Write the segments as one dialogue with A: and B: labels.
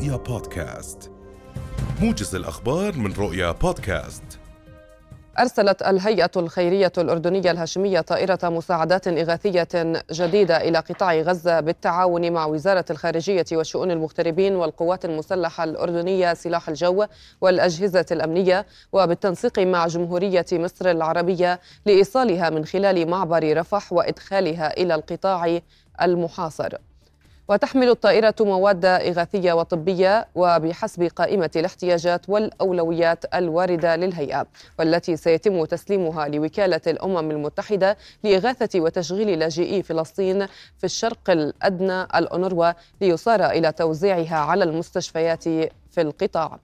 A: رؤيا بودكاست. موجز الأخبار من رؤيا بودكاست.
B: أرسلت الهيئة الخيرية الأردنية الهاشمية طائرة مساعدات إغاثية جديدة إلى قطاع غزة بالتعاون مع وزارة الخارجية وشؤون المغتربين والقوات المسلحة الأردنية سلاح الجو والأجهزة الأمنية وبالتنسيق مع جمهورية مصر العربية لإيصالها من خلال معبر رفح وإدخالها إلى القطاع المحاصر. وتحمل الطائرة مواد إغاثية وطبية وبحسب قائمة الاحتياجات والأولويات الواردة للهيئة والتي سيتم تسليمها لوكالة الأمم المتحدة لإغاثة وتشغيل لاجئي فلسطين في الشرق الأدنى الأونروا ليصار إلى توزيعها على المستشفيات في القطاع.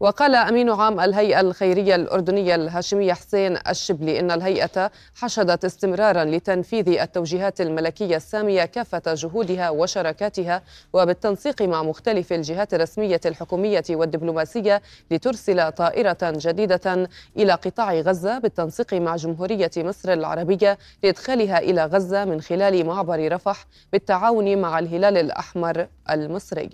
B: وقال أمين عام الهيئة الخيرية الأردنية الهاشمية حسين الشبلي إن الهيئة حشدت استمرارا لتنفيذ التوجيهات الملكية السامية كافة جهودها وشراكاتها وبالتنسيق مع مختلف الجهات الرسمية الحكومية والدبلوماسية لترسل طائرة جديدة إلى قطاع غزة بالتنسيق مع جمهورية مصر العربية لإدخالها إلى غزة من خلال معبر رفح بالتعاون مع الهلال الأحمر المصري.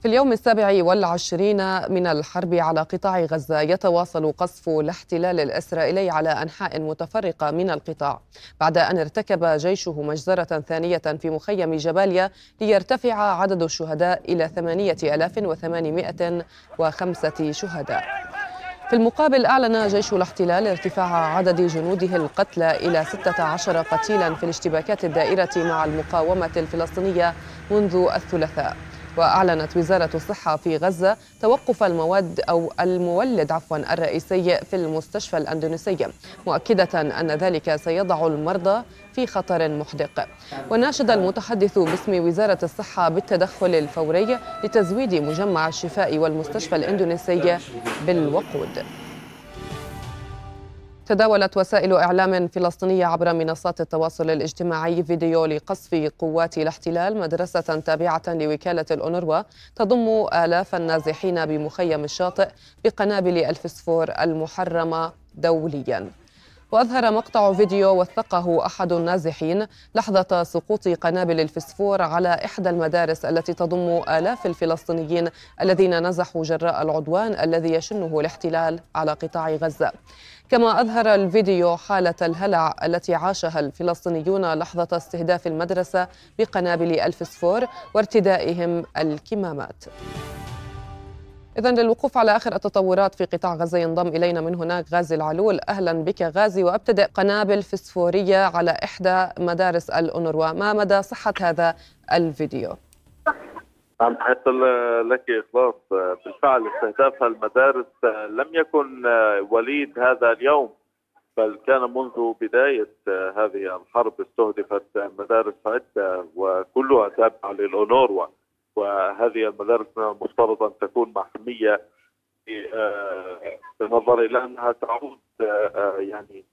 B: في اليوم السابع والعشرين من الحرب على قطاع غزة يتواصل قصف الاحتلال الإسرائيلي على أنحاء متفرقة من القطاع. بعد أن ارتكب جيشه مجزرة ثانية في مخيم جباليا ليرتفع عدد الشهداء إلى 8805 شهداء. في المقابل أعلن جيش الاحتلال ارتفاع عدد جنوده القتلى إلى 16 قتيلا في الاشتباكات الدائرة مع المقاومة الفلسطينية منذ الثلاثاء. وأعلنت وزارة الصحة في غزة توقف المواد أو المولد عفوا الرئيسي في المستشفى الأندونيسي مؤكدة أن ذلك سيضع المرضى في خطر محدق. وناشد المتحدث باسم وزارة الصحة بالتدخل الفوري لتزويد مجمع الشفاء والمستشفى الإندونيسي بالوقود. تداولت وسائل إعلام فلسطينية عبر منصات التواصل الاجتماعي فيديو لقصف قوات الاحتلال مدرسة تابعة لوكالة الأونروا تضم آلاف النازحين بمخيم الشاطئ بقنابل الفسفور المحرمة دولياً. وأظهر مقطع فيديو وثقه أحد النازحين لحظة سقوط قنابل الفسفور على إحدى المدارس التي تضم آلاف الفلسطينيين الذين نزحوا جراء العدوان الذي يشنه الاحتلال على قطاع غزة. كما أظهر الفيديو حالة الهلع التي عاشها الفلسطينيون لحظة استهداف المدرسة بقنابل الفسفور وارتدائهم الكمامات. إذا للوقوف على آخر التطورات في قطاع غزة ينضم إلينا من هناك غازي العلول. أهلا بك غازي وأبتدئ قنابل فسفورية على إحدى مدارس الأونروا. ما مدى صحة هذا الفيديو؟
C: نعم تحية لك إخلاص. بالفعل استهداف المدارس لم يكن وليد هذا اليوم بل كان منذ بداية هذه الحرب استهدفت مدارس عدة وكلها تابعة للأونروا وهذه المدارس المفترض ان تكون محمية بالنظر إلى أنها تعود يعني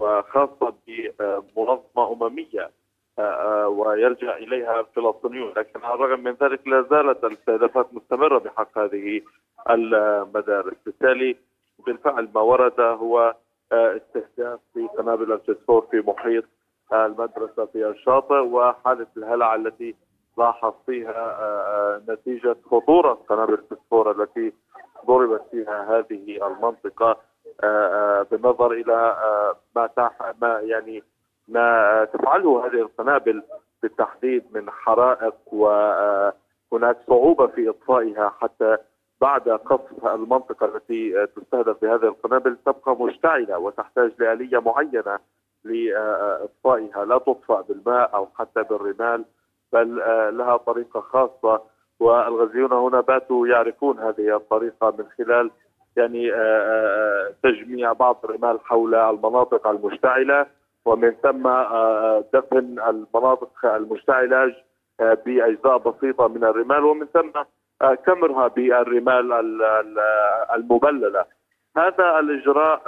C: وخاصة بمنظمة أممية. ويلجا إليها الفلسطينيون لكن على الرغم من ذلك لا زالت الاستهدافات مستمرة بحق هذه المدارس. بالتالي بالفعل ما ورد هو استهداف في قنابل الفسفور في محيط المدرسة في الشاطئ وحاله الهلع التي لاحظ فيها آه، آه، نتيجة خطورة قنابل الفسفور التي ضربت فيها هذه المنطقة. آه، بالنظر إلى ما ما يعني ما تفعله هذه القنابل بالتحديد من حرائق وهناك صعوبة في إطفائها حتى بعد قصف المنطقة التي تستهدف بهذه القنابل تبقى مشتعلة وتحتاج لآلية معينة لإطفائها لا تطفأ بالماء أو حتى بالرمال بل لها طريقة خاصة. والغزيون هنا باتوا يعرفون هذه الطريقة من خلال يعني تجميع بعض الرمال حول المناطق المشتعلة. ومن ثم دفن المناطق المشتعله بأجزاء بسيطة من الرمال ومن ثم كمرها بالرمال المبللة. هذا الإجراء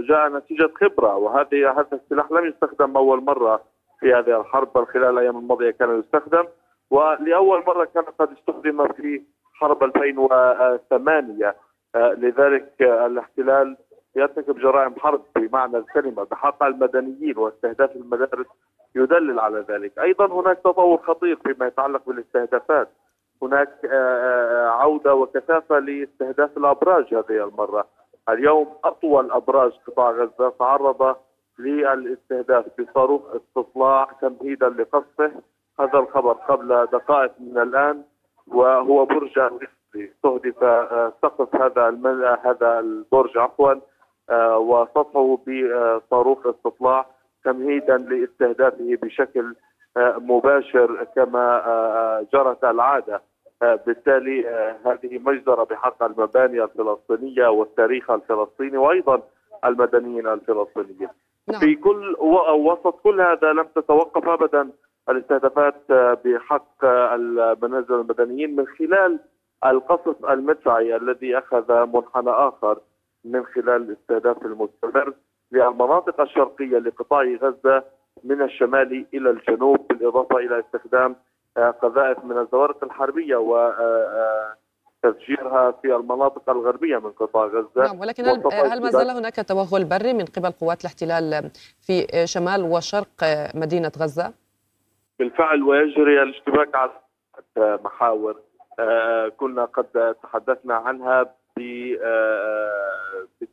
C: جاء نتيجة خبرة وهذه هذا السلاح لم يستخدم أول مرة في هذه الحرب بل خلال الأيام الماضية كان يستخدم. ولأول مرة كان قد استخدم في حرب 2008 آه، لذلك الاحتلال يرتكب جرائم حرب بمعنى الكلمة بحق المدنيين واستهداف المدارس يدلل على ذلك، أيضا هناك تطور خطير فيما يتعلق بالاستهدافات. هناك عودة وكثافة لاستهداف الأبراج هذه المرة. اليوم أطول أبراج قطاع غزة تعرض للاستهداف بصاروخ استطلاع تمهيدا لقصفه. هذا الخبر قبل دقائق من الآن وهو برج استهدف سقف هذا هذا البرج عفوا آه، وسطحه بصاروخ استطلاع تمهيدا لاستهدافه بشكل آه، مباشر كما آه، جرت العادة بالتالي هذه مجزرة بحق المباني الفلسطينية والتاريخ الفلسطيني وأيضا المدنيين الفلسطينيين. نعم. في كل وسط كل هذا لم تتوقف ابدا الاستهدافات بحق المنازل المدنيين من خلال القصف المدفعي الذي أخذ منحنى آخر من خلال الاستهداف المستمر للمناطق الشرقية لقطاع غزة من الشمال إلى الجنوب بالإضافة إلى استخدام آه، قذائف من الزوارق الحربية و آه، تفجيرها في المناطق الغربية من قطاع غزة
B: نعم ولكن هل ما زال هناك توغل بري من قبل قوات الاحتلال في شمال وشرق مدينة غزة؟
C: بالفعل ويجري الاشتباك على محاور آه، كنا قد تحدثنا عنها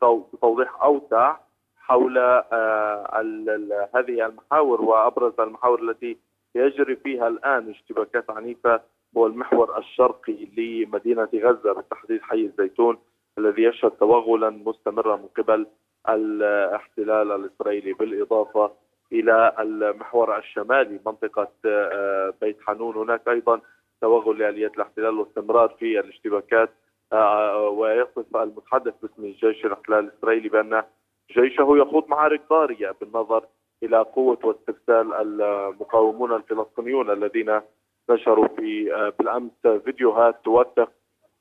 C: بتوضيح أوسع حول آه، هذه المحاور وأبرز المحاور التي يجري فيها الآن اشتباكات عنيفة هو المحور الشرقي لمدينة غزة بالتحديد حي الزيتون الذي يشهد توغلا مستمرا من قبل الاحتلال الإسرائيلي بالإضافة إلى المحور الشمالي منطقة آه، بيت حنون. هناك أيضا توغل لآليات الاحتلال واستمرار في الاشتباكات ويصف المتحدث باسم الجيش الاحتلال الإسرائيلي بأن جيشه يخوض معارك ضاريه بالنظر إلى قوة واسترسال المقاومون الفلسطينيون الذين نشروا في آه، بالأمس فيديوهات توثق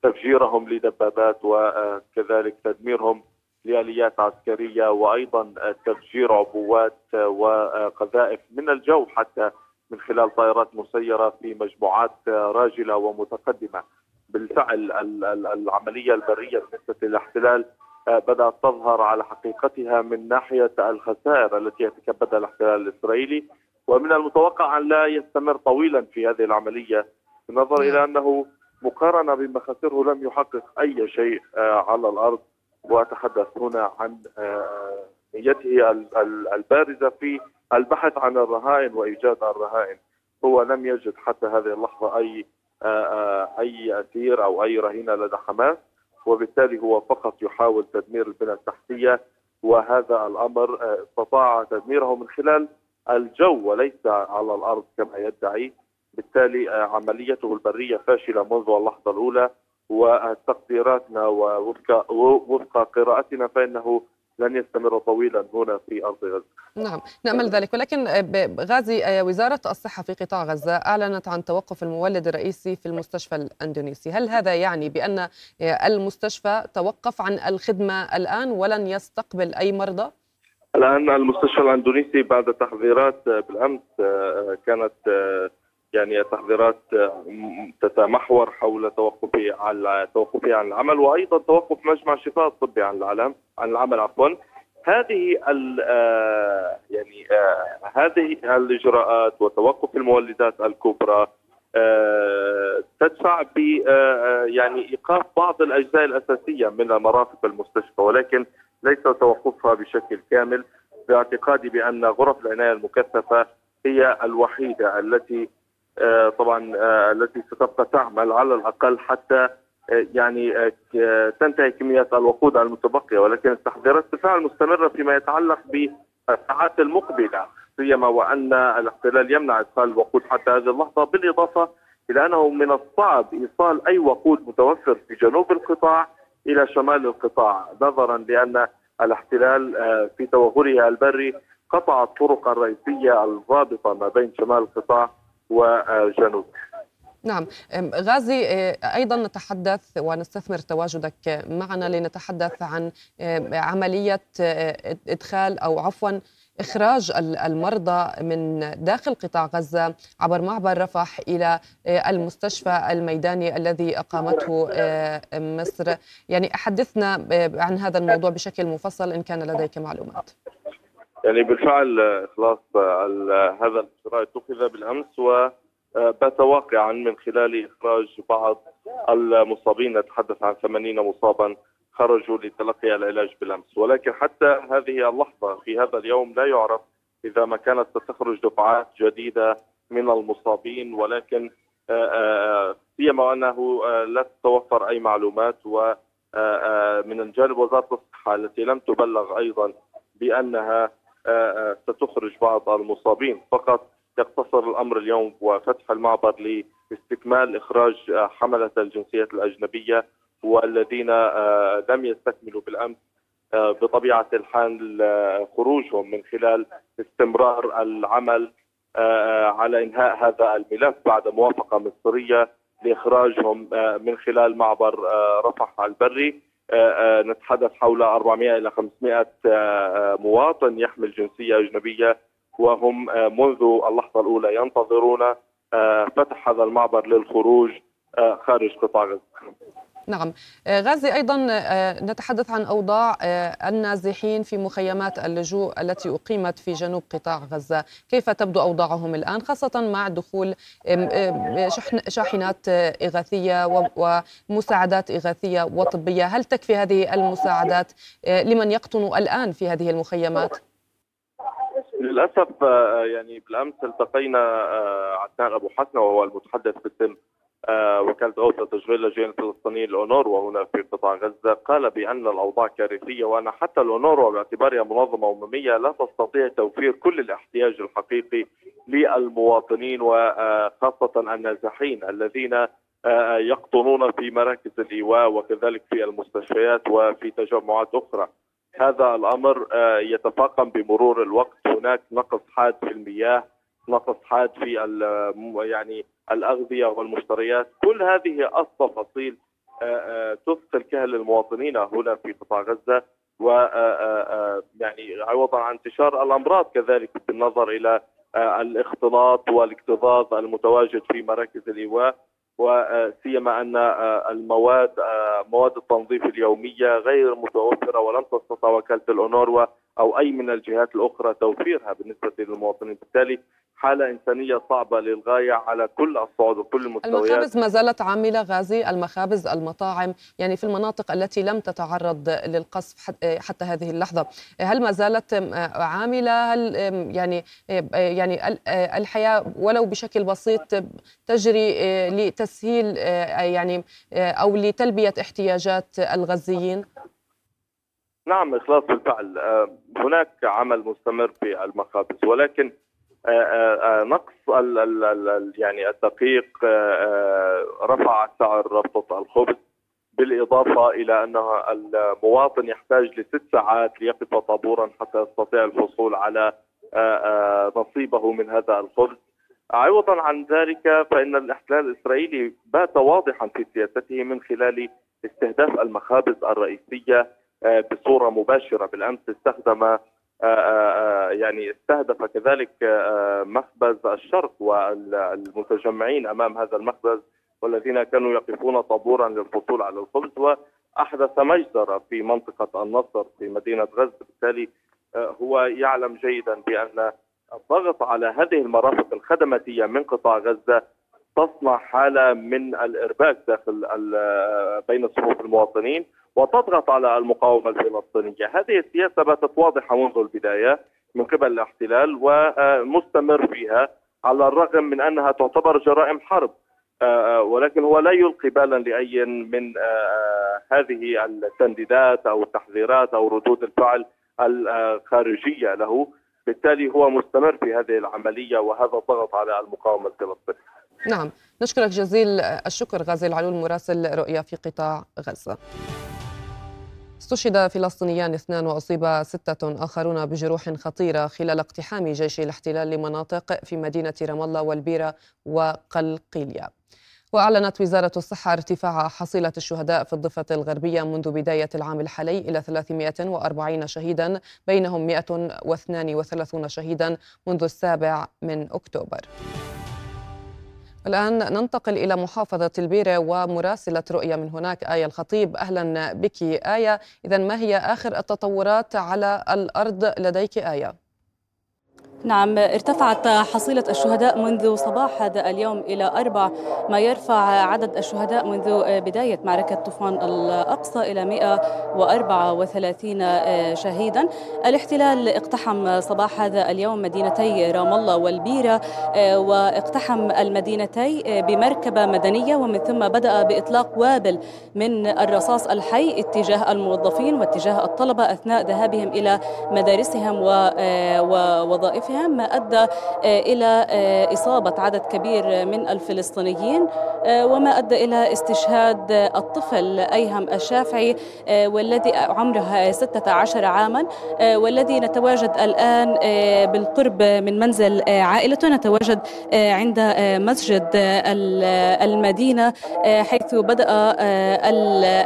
C: تفجيرهم لدبابات وكذلك تدميرهم لآليات عسكرية وأيضا تفجير عبوات وقذائف من الجو حتى من خلال طائرات مسيرة في مجموعات راجلة ومتقدمة. بالفعل العملية البرية بالنسبة للاحتلال آه، بدأت تظهر على حقيقتها من ناحية الخسائر التي يتكبدها الاحتلال الإسرائيلي. ومن المتوقع أن لا يستمر طويلا في هذه العملية بالنظر إلى أنه مقارنة بما خسره لم يحقق أي شيء آه، على الأرض. وأتحدث هنا عن آه، نيته البارزة في البحث عن الرهائن وإيجاد الرهائن. هو لم يجد حتى هذه اللحظة أي أي أسير أو أي رهينة لدى حماس وبالتالي هو فقط يحاول تدمير البنى التحتية وهذا الأمر آه، استطاع تدميره من خلال الجو وليس على الأرض كما يدعي. بالتالي عمليته البرية فاشلة منذ اللحظة الأولى وتقديراتنا ووفق وفق قراءتنا فإنه لن يستمر طويلا هنا في أرض غزة.
B: نعم نأمل ذلك ولكن غازي آه، وزارة الصحة في قطاع غزة أعلنت عن توقف المولد الرئيسي في المستشفى الأندونيسي، هل هذا يعني بأن آه، المستشفى توقف عن الخدمة الآن ولن يستقبل أي مرضى؟
C: الآن المستشفى الأندونيسي بعد تحذيرات آه، بالأمس كانت يعني تحذيرات تتمحور حول توقفه عن توقفه عن العمل وأيضا توقف مجمع الشفاء الطبي عن العالم عن العمل عفوا. هذه آه، يعني آه، هذه الإجراءات وتوقف المولدات الكبرى آه، تدفع ب يعني إيقاف بعض الأجزاء الأساسية من مرافق المستشفى ولكن ليس توقفها بشكل كامل باعتقادي بأن غرف العناية المكثفة هي الوحيدة التي آه، طبعا آه، التي ستبقى تعمل على الأقل حتى آه، يعني تنتهي كميات الوقود المتبقية. ولكن التحذيرات بالفعل مستمرة فيما يتعلق بالساعات المقبلة سيما وأن الاحتلال يمنع إدخال الوقود حتى هذه اللحظة بالإضافة إلى أنه من الصعب إيصال أي وقود متوفر في جنوب القطاع إلى شمال القطاع نظرا لأن الاحتلال في توغله البري قطع الطرق الرئيسيه الرابطه ما بين شمال القطاع وجنوب.
B: نعم. غازي آه، أيضا نتحدث ونستثمر تواجدك معنا لنتحدث عن عملية آه، إدخال أو عفوا إخراج المرضى من داخل قطاع غزة عبر معبر رفح آه، المستشفى الميداني الذي أقامته مصر. يعني حدثنا عن هذا الموضوع بشكل مفصل إن كان لديك معلومات.
C: يعني بالفعل اخلاص هذا الاجراء اتخذ بالأمس و بات واقعا من خلال إخراج بعض المصابين. نتحدث عن 80 مصابا خرجوا لتلقي العلاج بالأمس. ولكن حتى هذه اللحظة في هذا اليوم لا يعرف إذا ما كانت ستخرج دفعات جديدة من المصابين. ولكن سيما أنه لا تتوفر أي معلومات و من الجانب وزارة الصحة التي لم تبلغ أيضا بأنها ستخرج بعض المصابين. فقط يقتصر الأمر اليوم وفتح المعبر لاستكمال إخراج حملة الجنسيات الأجنبية والذين آه، لم يستكملوا بالأمس آه، بطبيعة الحال آه، خروجهم من خلال استمرار العمل على إنهاء هذا الملف بعد موافقة مصرية لإخراجهم من خلال معبر رفح البري. نتحدث حول 400 إلى 500 مواطن يحمل جنسية أجنبية وهم آه، منذ اللحظة الأولى ينتظرون آه، فتح هذا المعبر للخروج آه، خارج قطاع غزة.
B: نعم. غازي أيضا نتحدث عن أوضاع النازحين في مخيمات اللجوء التي أقيمت في جنوب قطاع غزة، كيف تبدو أوضاعهم الآن خاصة مع دخول شاحنات إغاثية ومساعدات إغاثية وطبية، هل تكفي هذه المساعدات لمن يقطن الآن في هذه المخيمات؟
C: للأسف آه، يعني بالأمس التقينا آه، عدنان أبو حسنه وهو المتحدث باسم آه، وكالة غوثه تشغيل اللجان الفلسطينيه الاونروا هنا في قطاع غزة قال بأن الأوضاع كارثية وأن حتى الاونروا باعتبارها منظمة أممية لا تستطيع توفير كل الاحتياج الحقيقي للمواطنين وخاصة النازحين الذين يقطنون في مراكز الإيواء وكذلك في المستشفيات وفي تجمعات أخرى. هذا الأمر آه، يتفاقم بمرور الوقت هناك نقص حاد في المياه نقص حاد في يعني الأغذية والمشتريات كل هذه التفاصيل آه، آه، تثقل كهل المواطنين هنا في قطاع غزة و يعني عوضا عن انتشار الأمراض كذلك بالنظر إلى الاختلاط والاكتظاظ المتواجد في مراكز الإيواء وسيما أن آه، المواد آه، مواد التنظيف اليومية غير متوفرة ولم تستطع وكالة الاونروا أو أي من الجهات الأخرى توفيرها بالنسبة للمواطنين، بالتالي حالة إنسانية صعبة للغاية على كل الصعود وكل المستويات.
B: المخابز ما زالت عاملة غازي المخابز المطاعم يعني في المناطق التي لم تتعرض للقصف حتى هذه اللحظة. هل ما زالت عاملة؟ هل يعني يعني الحياة ولو بشكل بسيط تجري لتسهيل يعني أو لتلبية احتياجات الغزيين؟
C: نعم إخلاص بالفعل هناك عمل مستمر في المخابز ولكن آه، آه، آه، نقص يعني الدقيق رفع سعر ربطة الخبز بالإضافة إلى أن المواطن يحتاج لست ساعات ليقف طابورا حتى يستطيع الحصول على نصيبه من هذا الخبز. عوضا عن ذلك فإن الاحتلال الإسرائيلي بات واضحا في سياسته من خلال استهداف المخابز الرئيسية بصورة مباشرة بالأمس استخدم آه، آه، آه، يعني استهدف كذلك مخبز الشرق والمتجمعين أمام هذا المخبز والذين كانوا يقفون طابورا للحصول على الخبز وأحدث مجزرة في منطقة النصر في مدينة غزة. بالتالي هو يعلم جيدا بأن الضغط على هذه المرافق الخدماتية من قطاع غزة تصنع حالة من الإرباك داخل بين صفوف المواطنين وتضغط على المقاومة الفلسطينيه، هذه السياسة باتت واضحة منذ البداية من قبل الاحتلال ومستمر فيها على الرغم من أنها تعتبر جرائم حرب. ولكن هو لا يلقي بالا لأي من هذه التنديدات أو التحذيرات أو ردود الفعل الخارجية له، بالتالي هو مستمر في هذه العملية وهذا الضغط على المقاومة الفلسطينيه.
B: نعم، نشكرك جزيل الشكر غازي العلول مراسل رؤيا في قطاع غزة. استشهد فلسطينيان اثنان وأصيب ستة آخرون بجروح خطيرة خلال اقتحام جيش الاحتلال لمناطق في مدينة رام الله والبيرة وقلقيلية وأعلنت وزارة الصحة ارتفاع حصيلة الشهداء في الضفة الغربية منذ بداية العام الحالي إلى 340 شهيدا بينهم 132 شهيدا منذ السابع من أكتوبر. الآن ننتقل إلى محافظة البيرة ومراسلة رؤية من هناك آية الخطيب أهلا بك آية إذا ما هي آخر التطورات على الأرض لديك آية؟
D: نعم ارتفعت حصيلة الشهداء منذ صباح هذا اليوم إلى أربع ما يرفع عدد الشهداء منذ بداية معركة طوفان الأقصى إلى 134 شهيدا. الاحتلال اقتحم صباح هذا اليوم مدينتي رام الله والبيرة واقتحم المدينتي بمركبة مدنية ومن ثم بدأ بإطلاق وابل من الرصاص الحي اتجاه الموظفين واتجاه الطلبة أثناء ذهابهم إلى مدارسهم ووظائفهم. ما أدى آه، إلى آه، إصابة عدد كبير من الفلسطينيين آه، وما أدى إلى استشهاد الطفل أيهم الشافعي والذي عمره 16 عاما والذي نتواجد الآن بالقرب من منزل عائلته. نتواجد عند مسجد المدينة حيث بدأ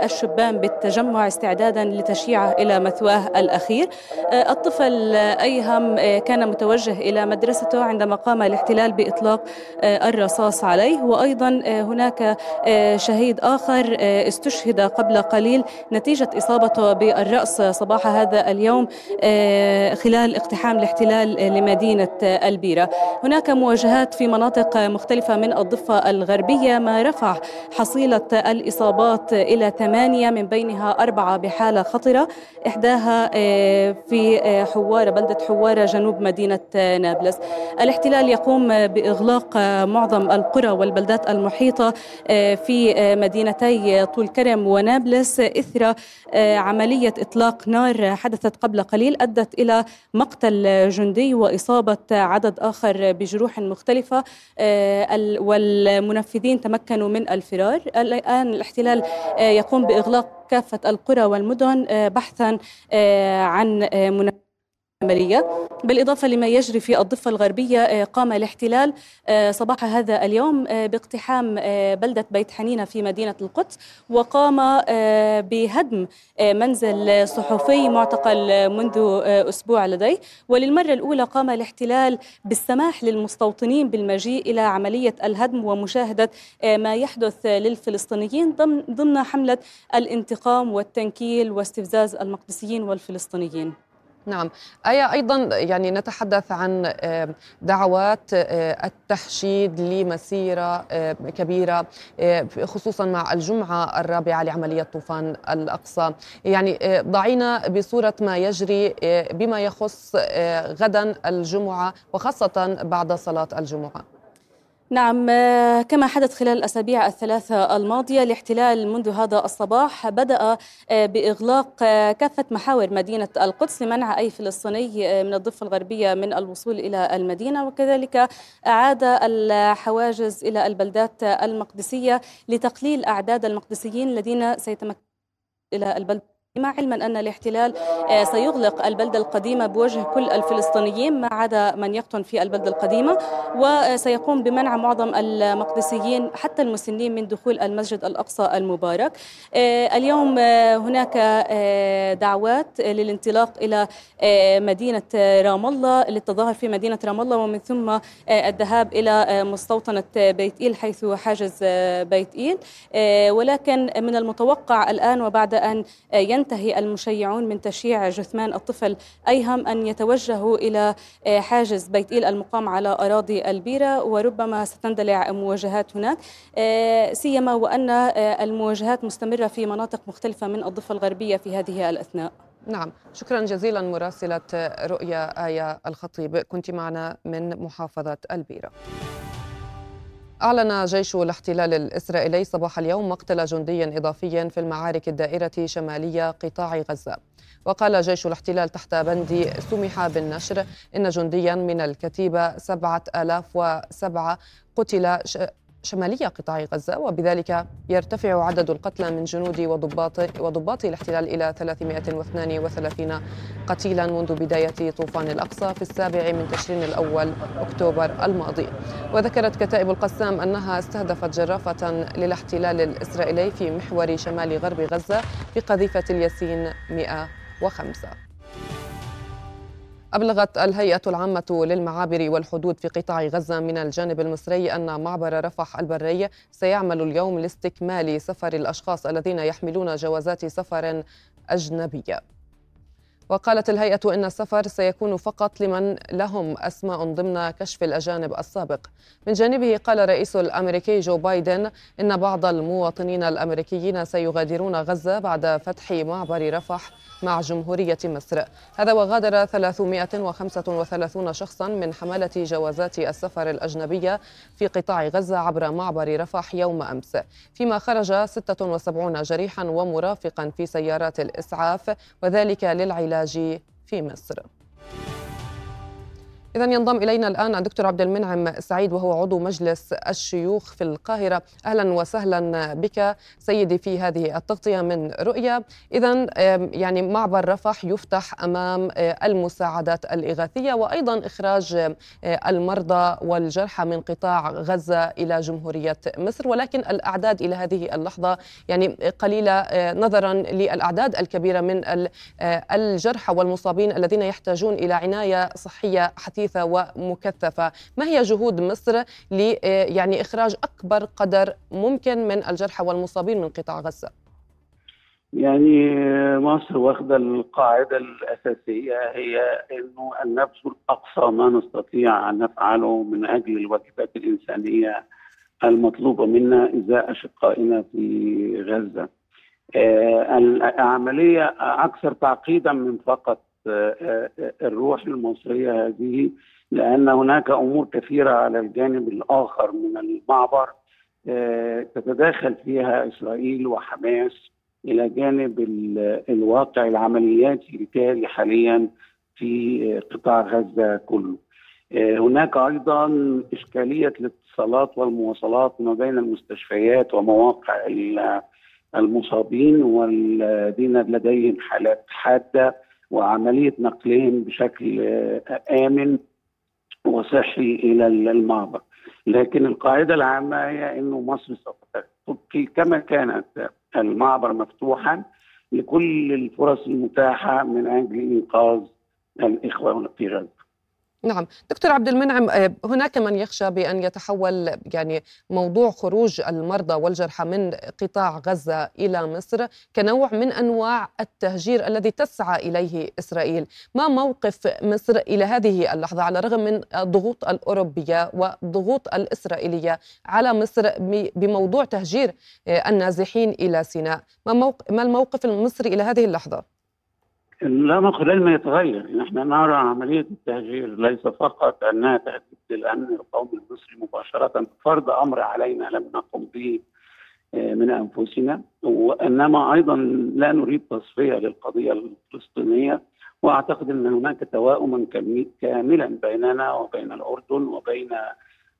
D: الشبان بالتجمع استعدادا لتشييعه إلى مثواه الأخير. الطفل أيهم كان متواجد توجه إلى مدرسته عندما قام الاحتلال بإطلاق آه، الرصاص عليه. وأيضا آه، هناك آه، شهيد آخر استشهد قبل قليل نتيجة إصابته بالرأس صباح هذا اليوم خلال اقتحام الاحتلال لمدينة ألبيرة. هناك مواجهات في مناطق مختلفة من الضفة الغربية ما رفع حصيلة الإصابات إلى ثمانية من بينها أربعة بحالة خطرة إحداها في حوارة بلدة حوارة جنوب مدينة نابلس. الاحتلال يقوم بإغلاق معظم القرى والبلدات المحيطة آه، في آه، مدينتي طول كرم ونابلس. إثر آه، عملية إطلاق نار حدثت قبل قليل أدت إلى مقتل جندي وإصابة عدد آخر بجروح مختلفة. والمنفذين تمكنوا من الفرار. الآن الاحتلال يقوم بإغلاق كافة القرى والمدن بحثا عن منفذين. عملية بالإضافة لما يجري في الضفة الغربية آه، قام الاحتلال آه، صباح هذا اليوم آه، باقتحام بلدة بيت حنينة في مدينة القدس وقام بهدم منزل صحفي معتقل منذ أسبوع لديه. وللمرة الأولى قام الاحتلال بالسماح للمستوطنين بالمجيء إلى عملية الهدم ومشاهدة ما يحدث للفلسطينيين ضمن حملة الانتقام والتنكيل واستفزاز المقدسيين والفلسطينيين.
B: نعم. آية أيضا يعني نتحدث عن دعوات التحشيد لمسيرة كبيرة خصوصا مع الجمعة الرابعة لعملية طوفان الأقصى. يعني ضعينا بصورة ما يجري بما يخص غدا الجمعة وخاصة بعد صلاة الجمعة.
D: نعم آه، كما حدث خلال الأسابيع الثلاثة الماضية الاحتلال منذ هذا الصباح بدأ آه، بإغلاق آه، كافة محاور مدينة القدس لمنع أي فلسطيني من الضفة الغربية من الوصول إلى المدينة وكذلك أعاد الحواجز إلى البلدات المقدسية لتقليل أعداد المقدسيين الذين سيتمكنون إلى البلد مع علما أن الاحتلال آه، سيغلق البلدة القديمة بوجه كل الفلسطينيين ما عدا من يقطن في البلدة القديمة وسيقوم بمنع معظم المقدسيين حتى المسنين من دخول المسجد الأقصى المبارك. آه، اليوم آه، هناك دعوات للانطلاق إلى مدينة رام الله للتظاهر في مدينة رام الله ومن ثم الذهاب إلى مستوطنة بيت إيل حيث حاجز بيت إيل. ولكن من المتوقع الآن وبعد أن ينتهي ينتهي المشيعون من تشييع جثمان الطفل أيهم أن يتوجهوا إلى آه، حاجز بيت إيل المقام على أراضي البيرة وربما ستندلع مواجهات هناك. آه، سيما وأن آه، المواجهات مستمرة في مناطق مختلفة من الضفة الغربية في هذه الأثناء.
B: نعم. شكرا جزيلا مراسلة رؤيا آية الخطيب. كنت معنا من محافظة البيرة. أعلن جيش الاحتلال الإسرائيلي صباح اليوم مقتل جندي إضافي في المعارك الدائرة شمالية قطاع غزة. وقال جيش الاحتلال تحت بند سمح بالنشر إن جنديا من الكتيبة 7007 قتل شمالية قطاع غزة وبذلك يرتفع عدد القتلى من جنود وضباط وضباط الاحتلال إلى 332 قتيلا منذ بداية طوفان الأقصى في السابع من تشرين الأول أكتوبر الماضي. وذكرت كتائب القسام أنها استهدفت جرافة للاحتلال الإسرائيلي في محور شمال غرب غزة بقذيفة الياسين 105 أبلغت الهيئة العامة للمعابر والحدود في قطاع غزة من الجانب المصري أن معبر رفح البري سيعمل اليوم لاستكمال سفر الأشخاص الذين يحملون جوازات سفر أجنبية. وقالت الهيئة إن السفر سيكون فقط لمن لهم أسماء ضمن كشف الأجانب السابق. من جانبه قال الرئيس الأمريكي جو بايدن إن بعض المواطنين الأمريكيين سيغادرون غزة بعد فتح معبر رفح مع جمهورية مصر. هذا وغادر 335 شخصا من حملة جوازات السفر الأجنبية في قطاع غزة عبر معبر رفح يوم أمس. فيما خرج 76 جريحا ومرافقا في سيارات الإسعاف وذلك للعلاج في مصر. إذا ينضم إلينا الآن الدكتور عبد المنعم سعيد وهو عضو مجلس الشيوخ في القاهرة. أهلا وسهلا بك سيدي في هذه التغطية من رؤية. إذا يعني معبر رفح يفتح أمام آه، المساعدات الإغاثية وأيضا إخراج آه، المرضى والجرحى من قطاع غزة إلى جمهورية مصر. ولكن الأعداد إلى هذه اللحظة يعني قليلة آه، نظرا للأعداد الكبيرة من الجرحى والمصابين الذين يحتاجون إلى عناية صحية حثيثة. حثيثة ومكثفة ما هي جهود مصر ل يعني إخراج أكبر قدر ممكن من الجرحى والمصابين من قطاع غزة
E: يعني مصر واخدة القاعدة الأساسية هي إنه ان نبذل اقصى ما نستطيع أن نفعله من أجل الواجبات الإنسانية المطلوبة منا إزاء أشقائنا في غزة. آه العملية أكثر تعقيدا من فقط الروح المصرية هذه لأن هناك أمور كثيرة على الجانب الآخر من المعبر آه، تتداخل فيها إسرائيل وحماس إلى جانب الواقع العملياتي الجاري حاليا في قطاع غزة كله. آه، هناك أيضا إشكالية الاتصالات والمواصلات ما بين المستشفيات ومواقع المصابين والذين لديهم حالات حادة وعملية نقلهم بشكل آمن وصحي إلى المعبر. لكن القاعدة العامة هي إنه مصر سوف تبقي كما كانت المعبر مفتوحا لكل الفرص المتاحة من أجل إنقاذ الإخوة في غزة.
B: نعم. دكتور عبد المنعم آه، هناك من يخشى بأن يتحول يعني موضوع خروج المرضى والجرحى من قطاع غزة إلى مصر كنوع من أنواع التهجير الذي تسعى إليه إسرائيل. ما موقف مصر إلى هذه اللحظة على الرغم من الضغوط الأوروبية والضغوط الإسرائيلية على مصر بموضوع تهجير آه، النازحين إلى سيناء؟ ما, ما الموقف المصري إلى هذه اللحظة؟
E: خلال ما يتغير. نحن نرى عملية التهجير ليس فقط أنها تهدد للأمن القومي المصري مباشرة. فرض أمر علينا لم نقم به آه، من أنفسنا. وإنما أيضا لا نريد تصفية للقضية الفلسطينية. وأعتقد أن هناك توائما كاملا بيننا وبين الأردن وبين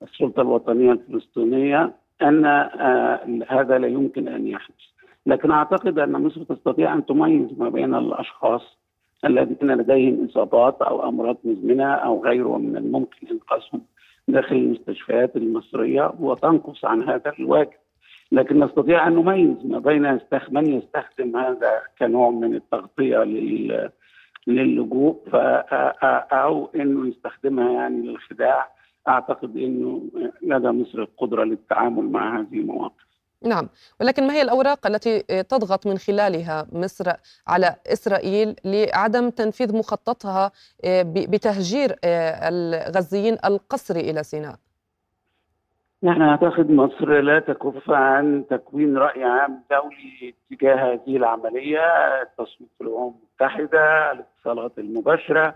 E: السلطة الوطنية الفلسطينية أن آه، هذا لا يمكن أن يحدث. لكن أعتقد أن مصر تستطيع أن تميز ما بين الأشخاص الذين لديهم إصابات أو أمراض مزمنة أو غيره من الممكن إنقاذهم داخل المستشفيات المصرية وتنقص عن هذا الواجب. لكن نستطيع أن نميز ما بين من يستخدم هذا كنوع من التغطية لل للجوء أو إنه يستخدمها يعني للخداع أعتقد إنه لدى مصر القدرة للتعامل مع هذه المواقف.
B: نعم. ولكن ما هي الأوراق التي تضغط من خلالها مصر على إسرائيل لعدم تنفيذ مخططها آه، بتهجير آه، الغزيين القسري إلى سيناء؟
E: نحن نعتقد مصر لا تكف عن تكوين رأي عام دولي تجاه هذه العملية التصويت في الأمم المتحدة الاتصالات المباشرة. آه،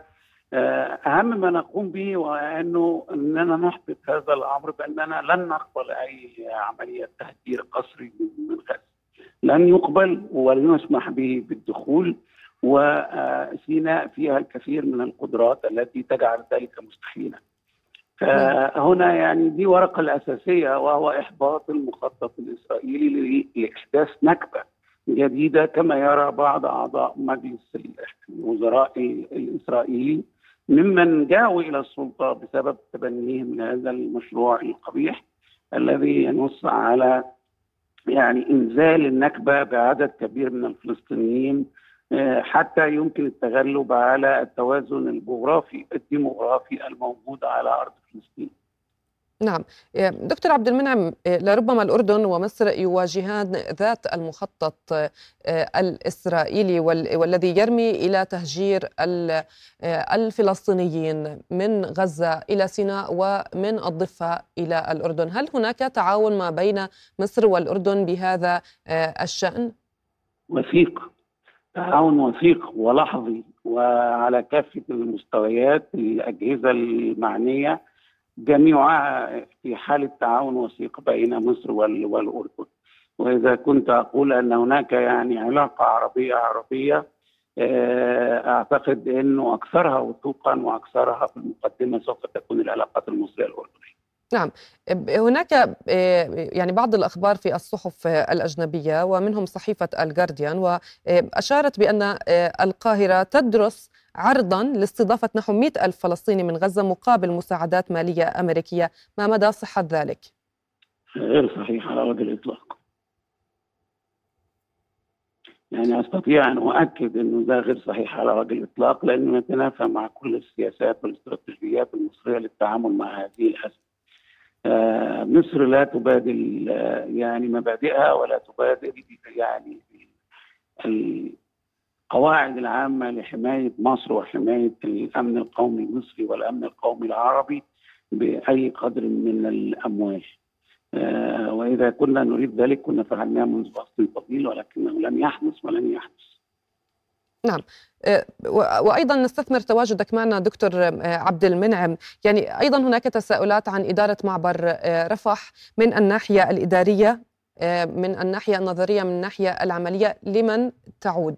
E: أهم ما نقوم به هو انه إننا نحبط هذا الأمر بأننا لن نقبل أي عملية تهجير قسري من غزه. لن يقبل ولن يسمح به بالدخول وسيناء فيها الكثير من القدرات التي تجعل ذلك مستحيلا. فهنا يعني دي ورقة الأساسية وهو إحباط المخطط الإسرائيلي لإحداث نكبه جديدة كما يرى بعض أعضاء مجلس الوزراء الإسرائيلي ممن جاءوا إلى السلطة بسبب تبنيهم لهذا المشروع القبيح الذي ينص على يعني إنزال النكبة بعدد كبير من الفلسطينيين آه، حتى يمكن التغلب على التوازن الجغرافي الديموغرافي الموجود على أرض فلسطين.
B: نعم. دكتور عبد المنعم لربما الأردن ومصر يواجهان ذات المخطط الإسرائيلي والذي يرمي إلى تهجير الفلسطينيين من غزة إلى سيناء ومن الضفة إلى الأردن. هل هناك تعاون ما بين مصر والأردن بهذا الشأن؟
E: وثيق. تعاون وثيق ولحظي وعلى كافة المستويات الأجهزة المعنية جميعها في حالة تعاون وثيق بين مصر والأردن. وإذا كنت أقول أن هناك يعني علاقة عربية عربية آه، أعتقد أنه أكثرها وثوقا وأكثرها في المقدمة سوف تكون العلاقات المصرية الأردنية.
B: نعم. هناك آه، يعني بعض الأخبار في الصحف الأجنبية ومنهم صحيفة الجارديان وأشارت بأن آه، القاهرة تدرس عرضا لاستضافة نحو 100 ألف فلسطيني من غزة مقابل مساعدات مالية أمريكية ما مدى صحة ذلك؟
E: غير صحيح على وجه الإطلاق يعني أستطيع أن أؤكد إنه ده غير صحيح على وجه الإطلاق لأنه يتنافى مع كل السياسات والاستراتيجيات المصرية للتعامل مع هذه الأزمة. آه مصر لا تبادل آه يعني مبادئها ولا تبادل يعني القواعد العامة لحماية مصر وحماية الأمن القومي المصري والأمن القومي العربي بأي قدر من الأموال. آه وإذا كنا نريد ذلك كنا فعلناه منذ وقت طويل ولكنه لم يحدث ولن يحدث.
B: نعم. آه، وأيضا نستثمر تواجدك معنا دكتور آه، عبد المنعم. يعني أيضا هناك تساؤلات عن إدارة معبر رفح من الناحية الإدارية من الناحية النظرية من الناحية العملية. لمن تعود؟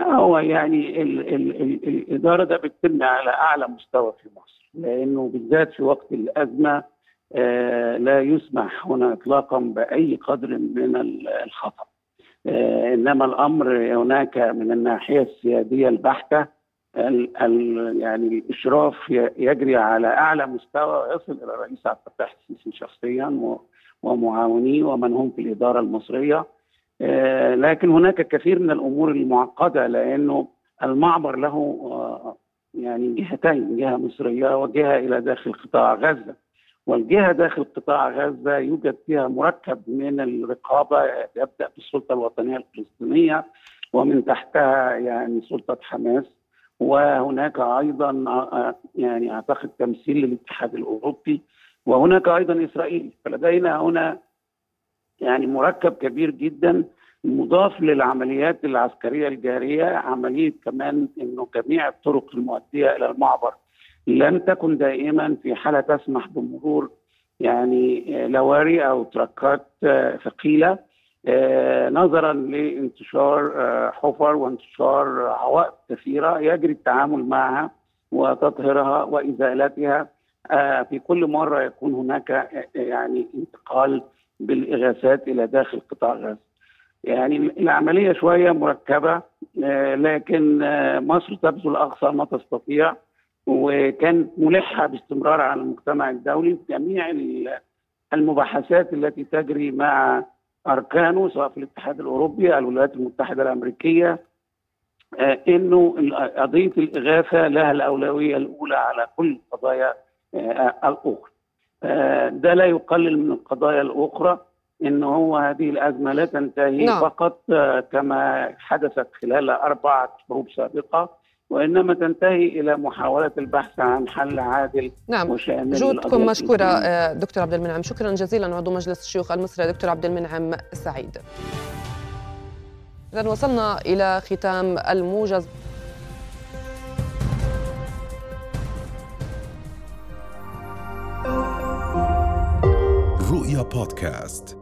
E: هو يعني ال ال ال الإدارة ده بتتم على أعلى مستوى في مصر لأنه بالذات في وقت الأزمة آه لا يسمح هنا اطلاقا بأي قدر من الخطأ. آه إنما الأمر هناك من الناحية السيادية البحتة ال ال يعني الإشراف يجري على أعلى مستوى يصل إلى الرئيس عبد الفتاح السيسي شخصيا ومعاونيه ومن هم في الإدارة المصرية. آه، لكن هناك كثير من الأمور المعقدة لأنه المعبر له آه، يعني جهتين جهة مصرية وجهة إلى داخل قطاع غزة. والجهة داخل قطاع غزة يوجد فيها مركب من الرقابة يبدأ بالسلطة الوطنية الفلسطينية ومن تحتها يعني سلطة حماس. وهناك أيضا آه، يعني أعتقد تمثيل للاتحاد الأوروبي. وهناك أيضا إسرائيل. فلدينا هنا يعني مركب كبير جدا مضاف للعمليات العسكرية الجارية عملية كمان إنه جميع الطرق المؤدية إلى المعبر. لن تكن دائما في حالة تسمح بمرور يعني لواري أو تركات ثقيلة آه، نظرا لانتشار آه، حفر وانتشار عوائق كثيرة يجري التعامل معها وتطهيرها وإزالتها. آه، في كل مرة يكون هناك يعني انتقال بالإغاثات إلى داخل قطاع غزة. يعني العملية شوية مركبة آه، لكن آه، مصر تبذل أقصى ما تستطيع وكانت ملحة باستمرار على المجتمع الدولي في جميع المباحثات التي تجري مع أركانه سواء في الاتحاد الأوروبي الولايات المتحدة الأمريكية آه، إنه قضية الإغاثة لها الأولوية الأولى على كل القضايا الأخرى. ده لا يقلل من القضايا الأخرى إن هو هذه الأزمة لا تنتهي نعم. فقط آه، كما حدثت خلال اربعه حروب سابقة وإنما تنتهي إلى محاولة البحث عن حل عادل
B: نعم. وشامل جهودكم مشكورة آه، دكتور عبد المنعم شكرا جزيلا عضو مجلس الشيوخ المصري دكتور عبد المنعم سعيد اذا وصلنا إلى ختام الموجز
A: رؤيا بودكاست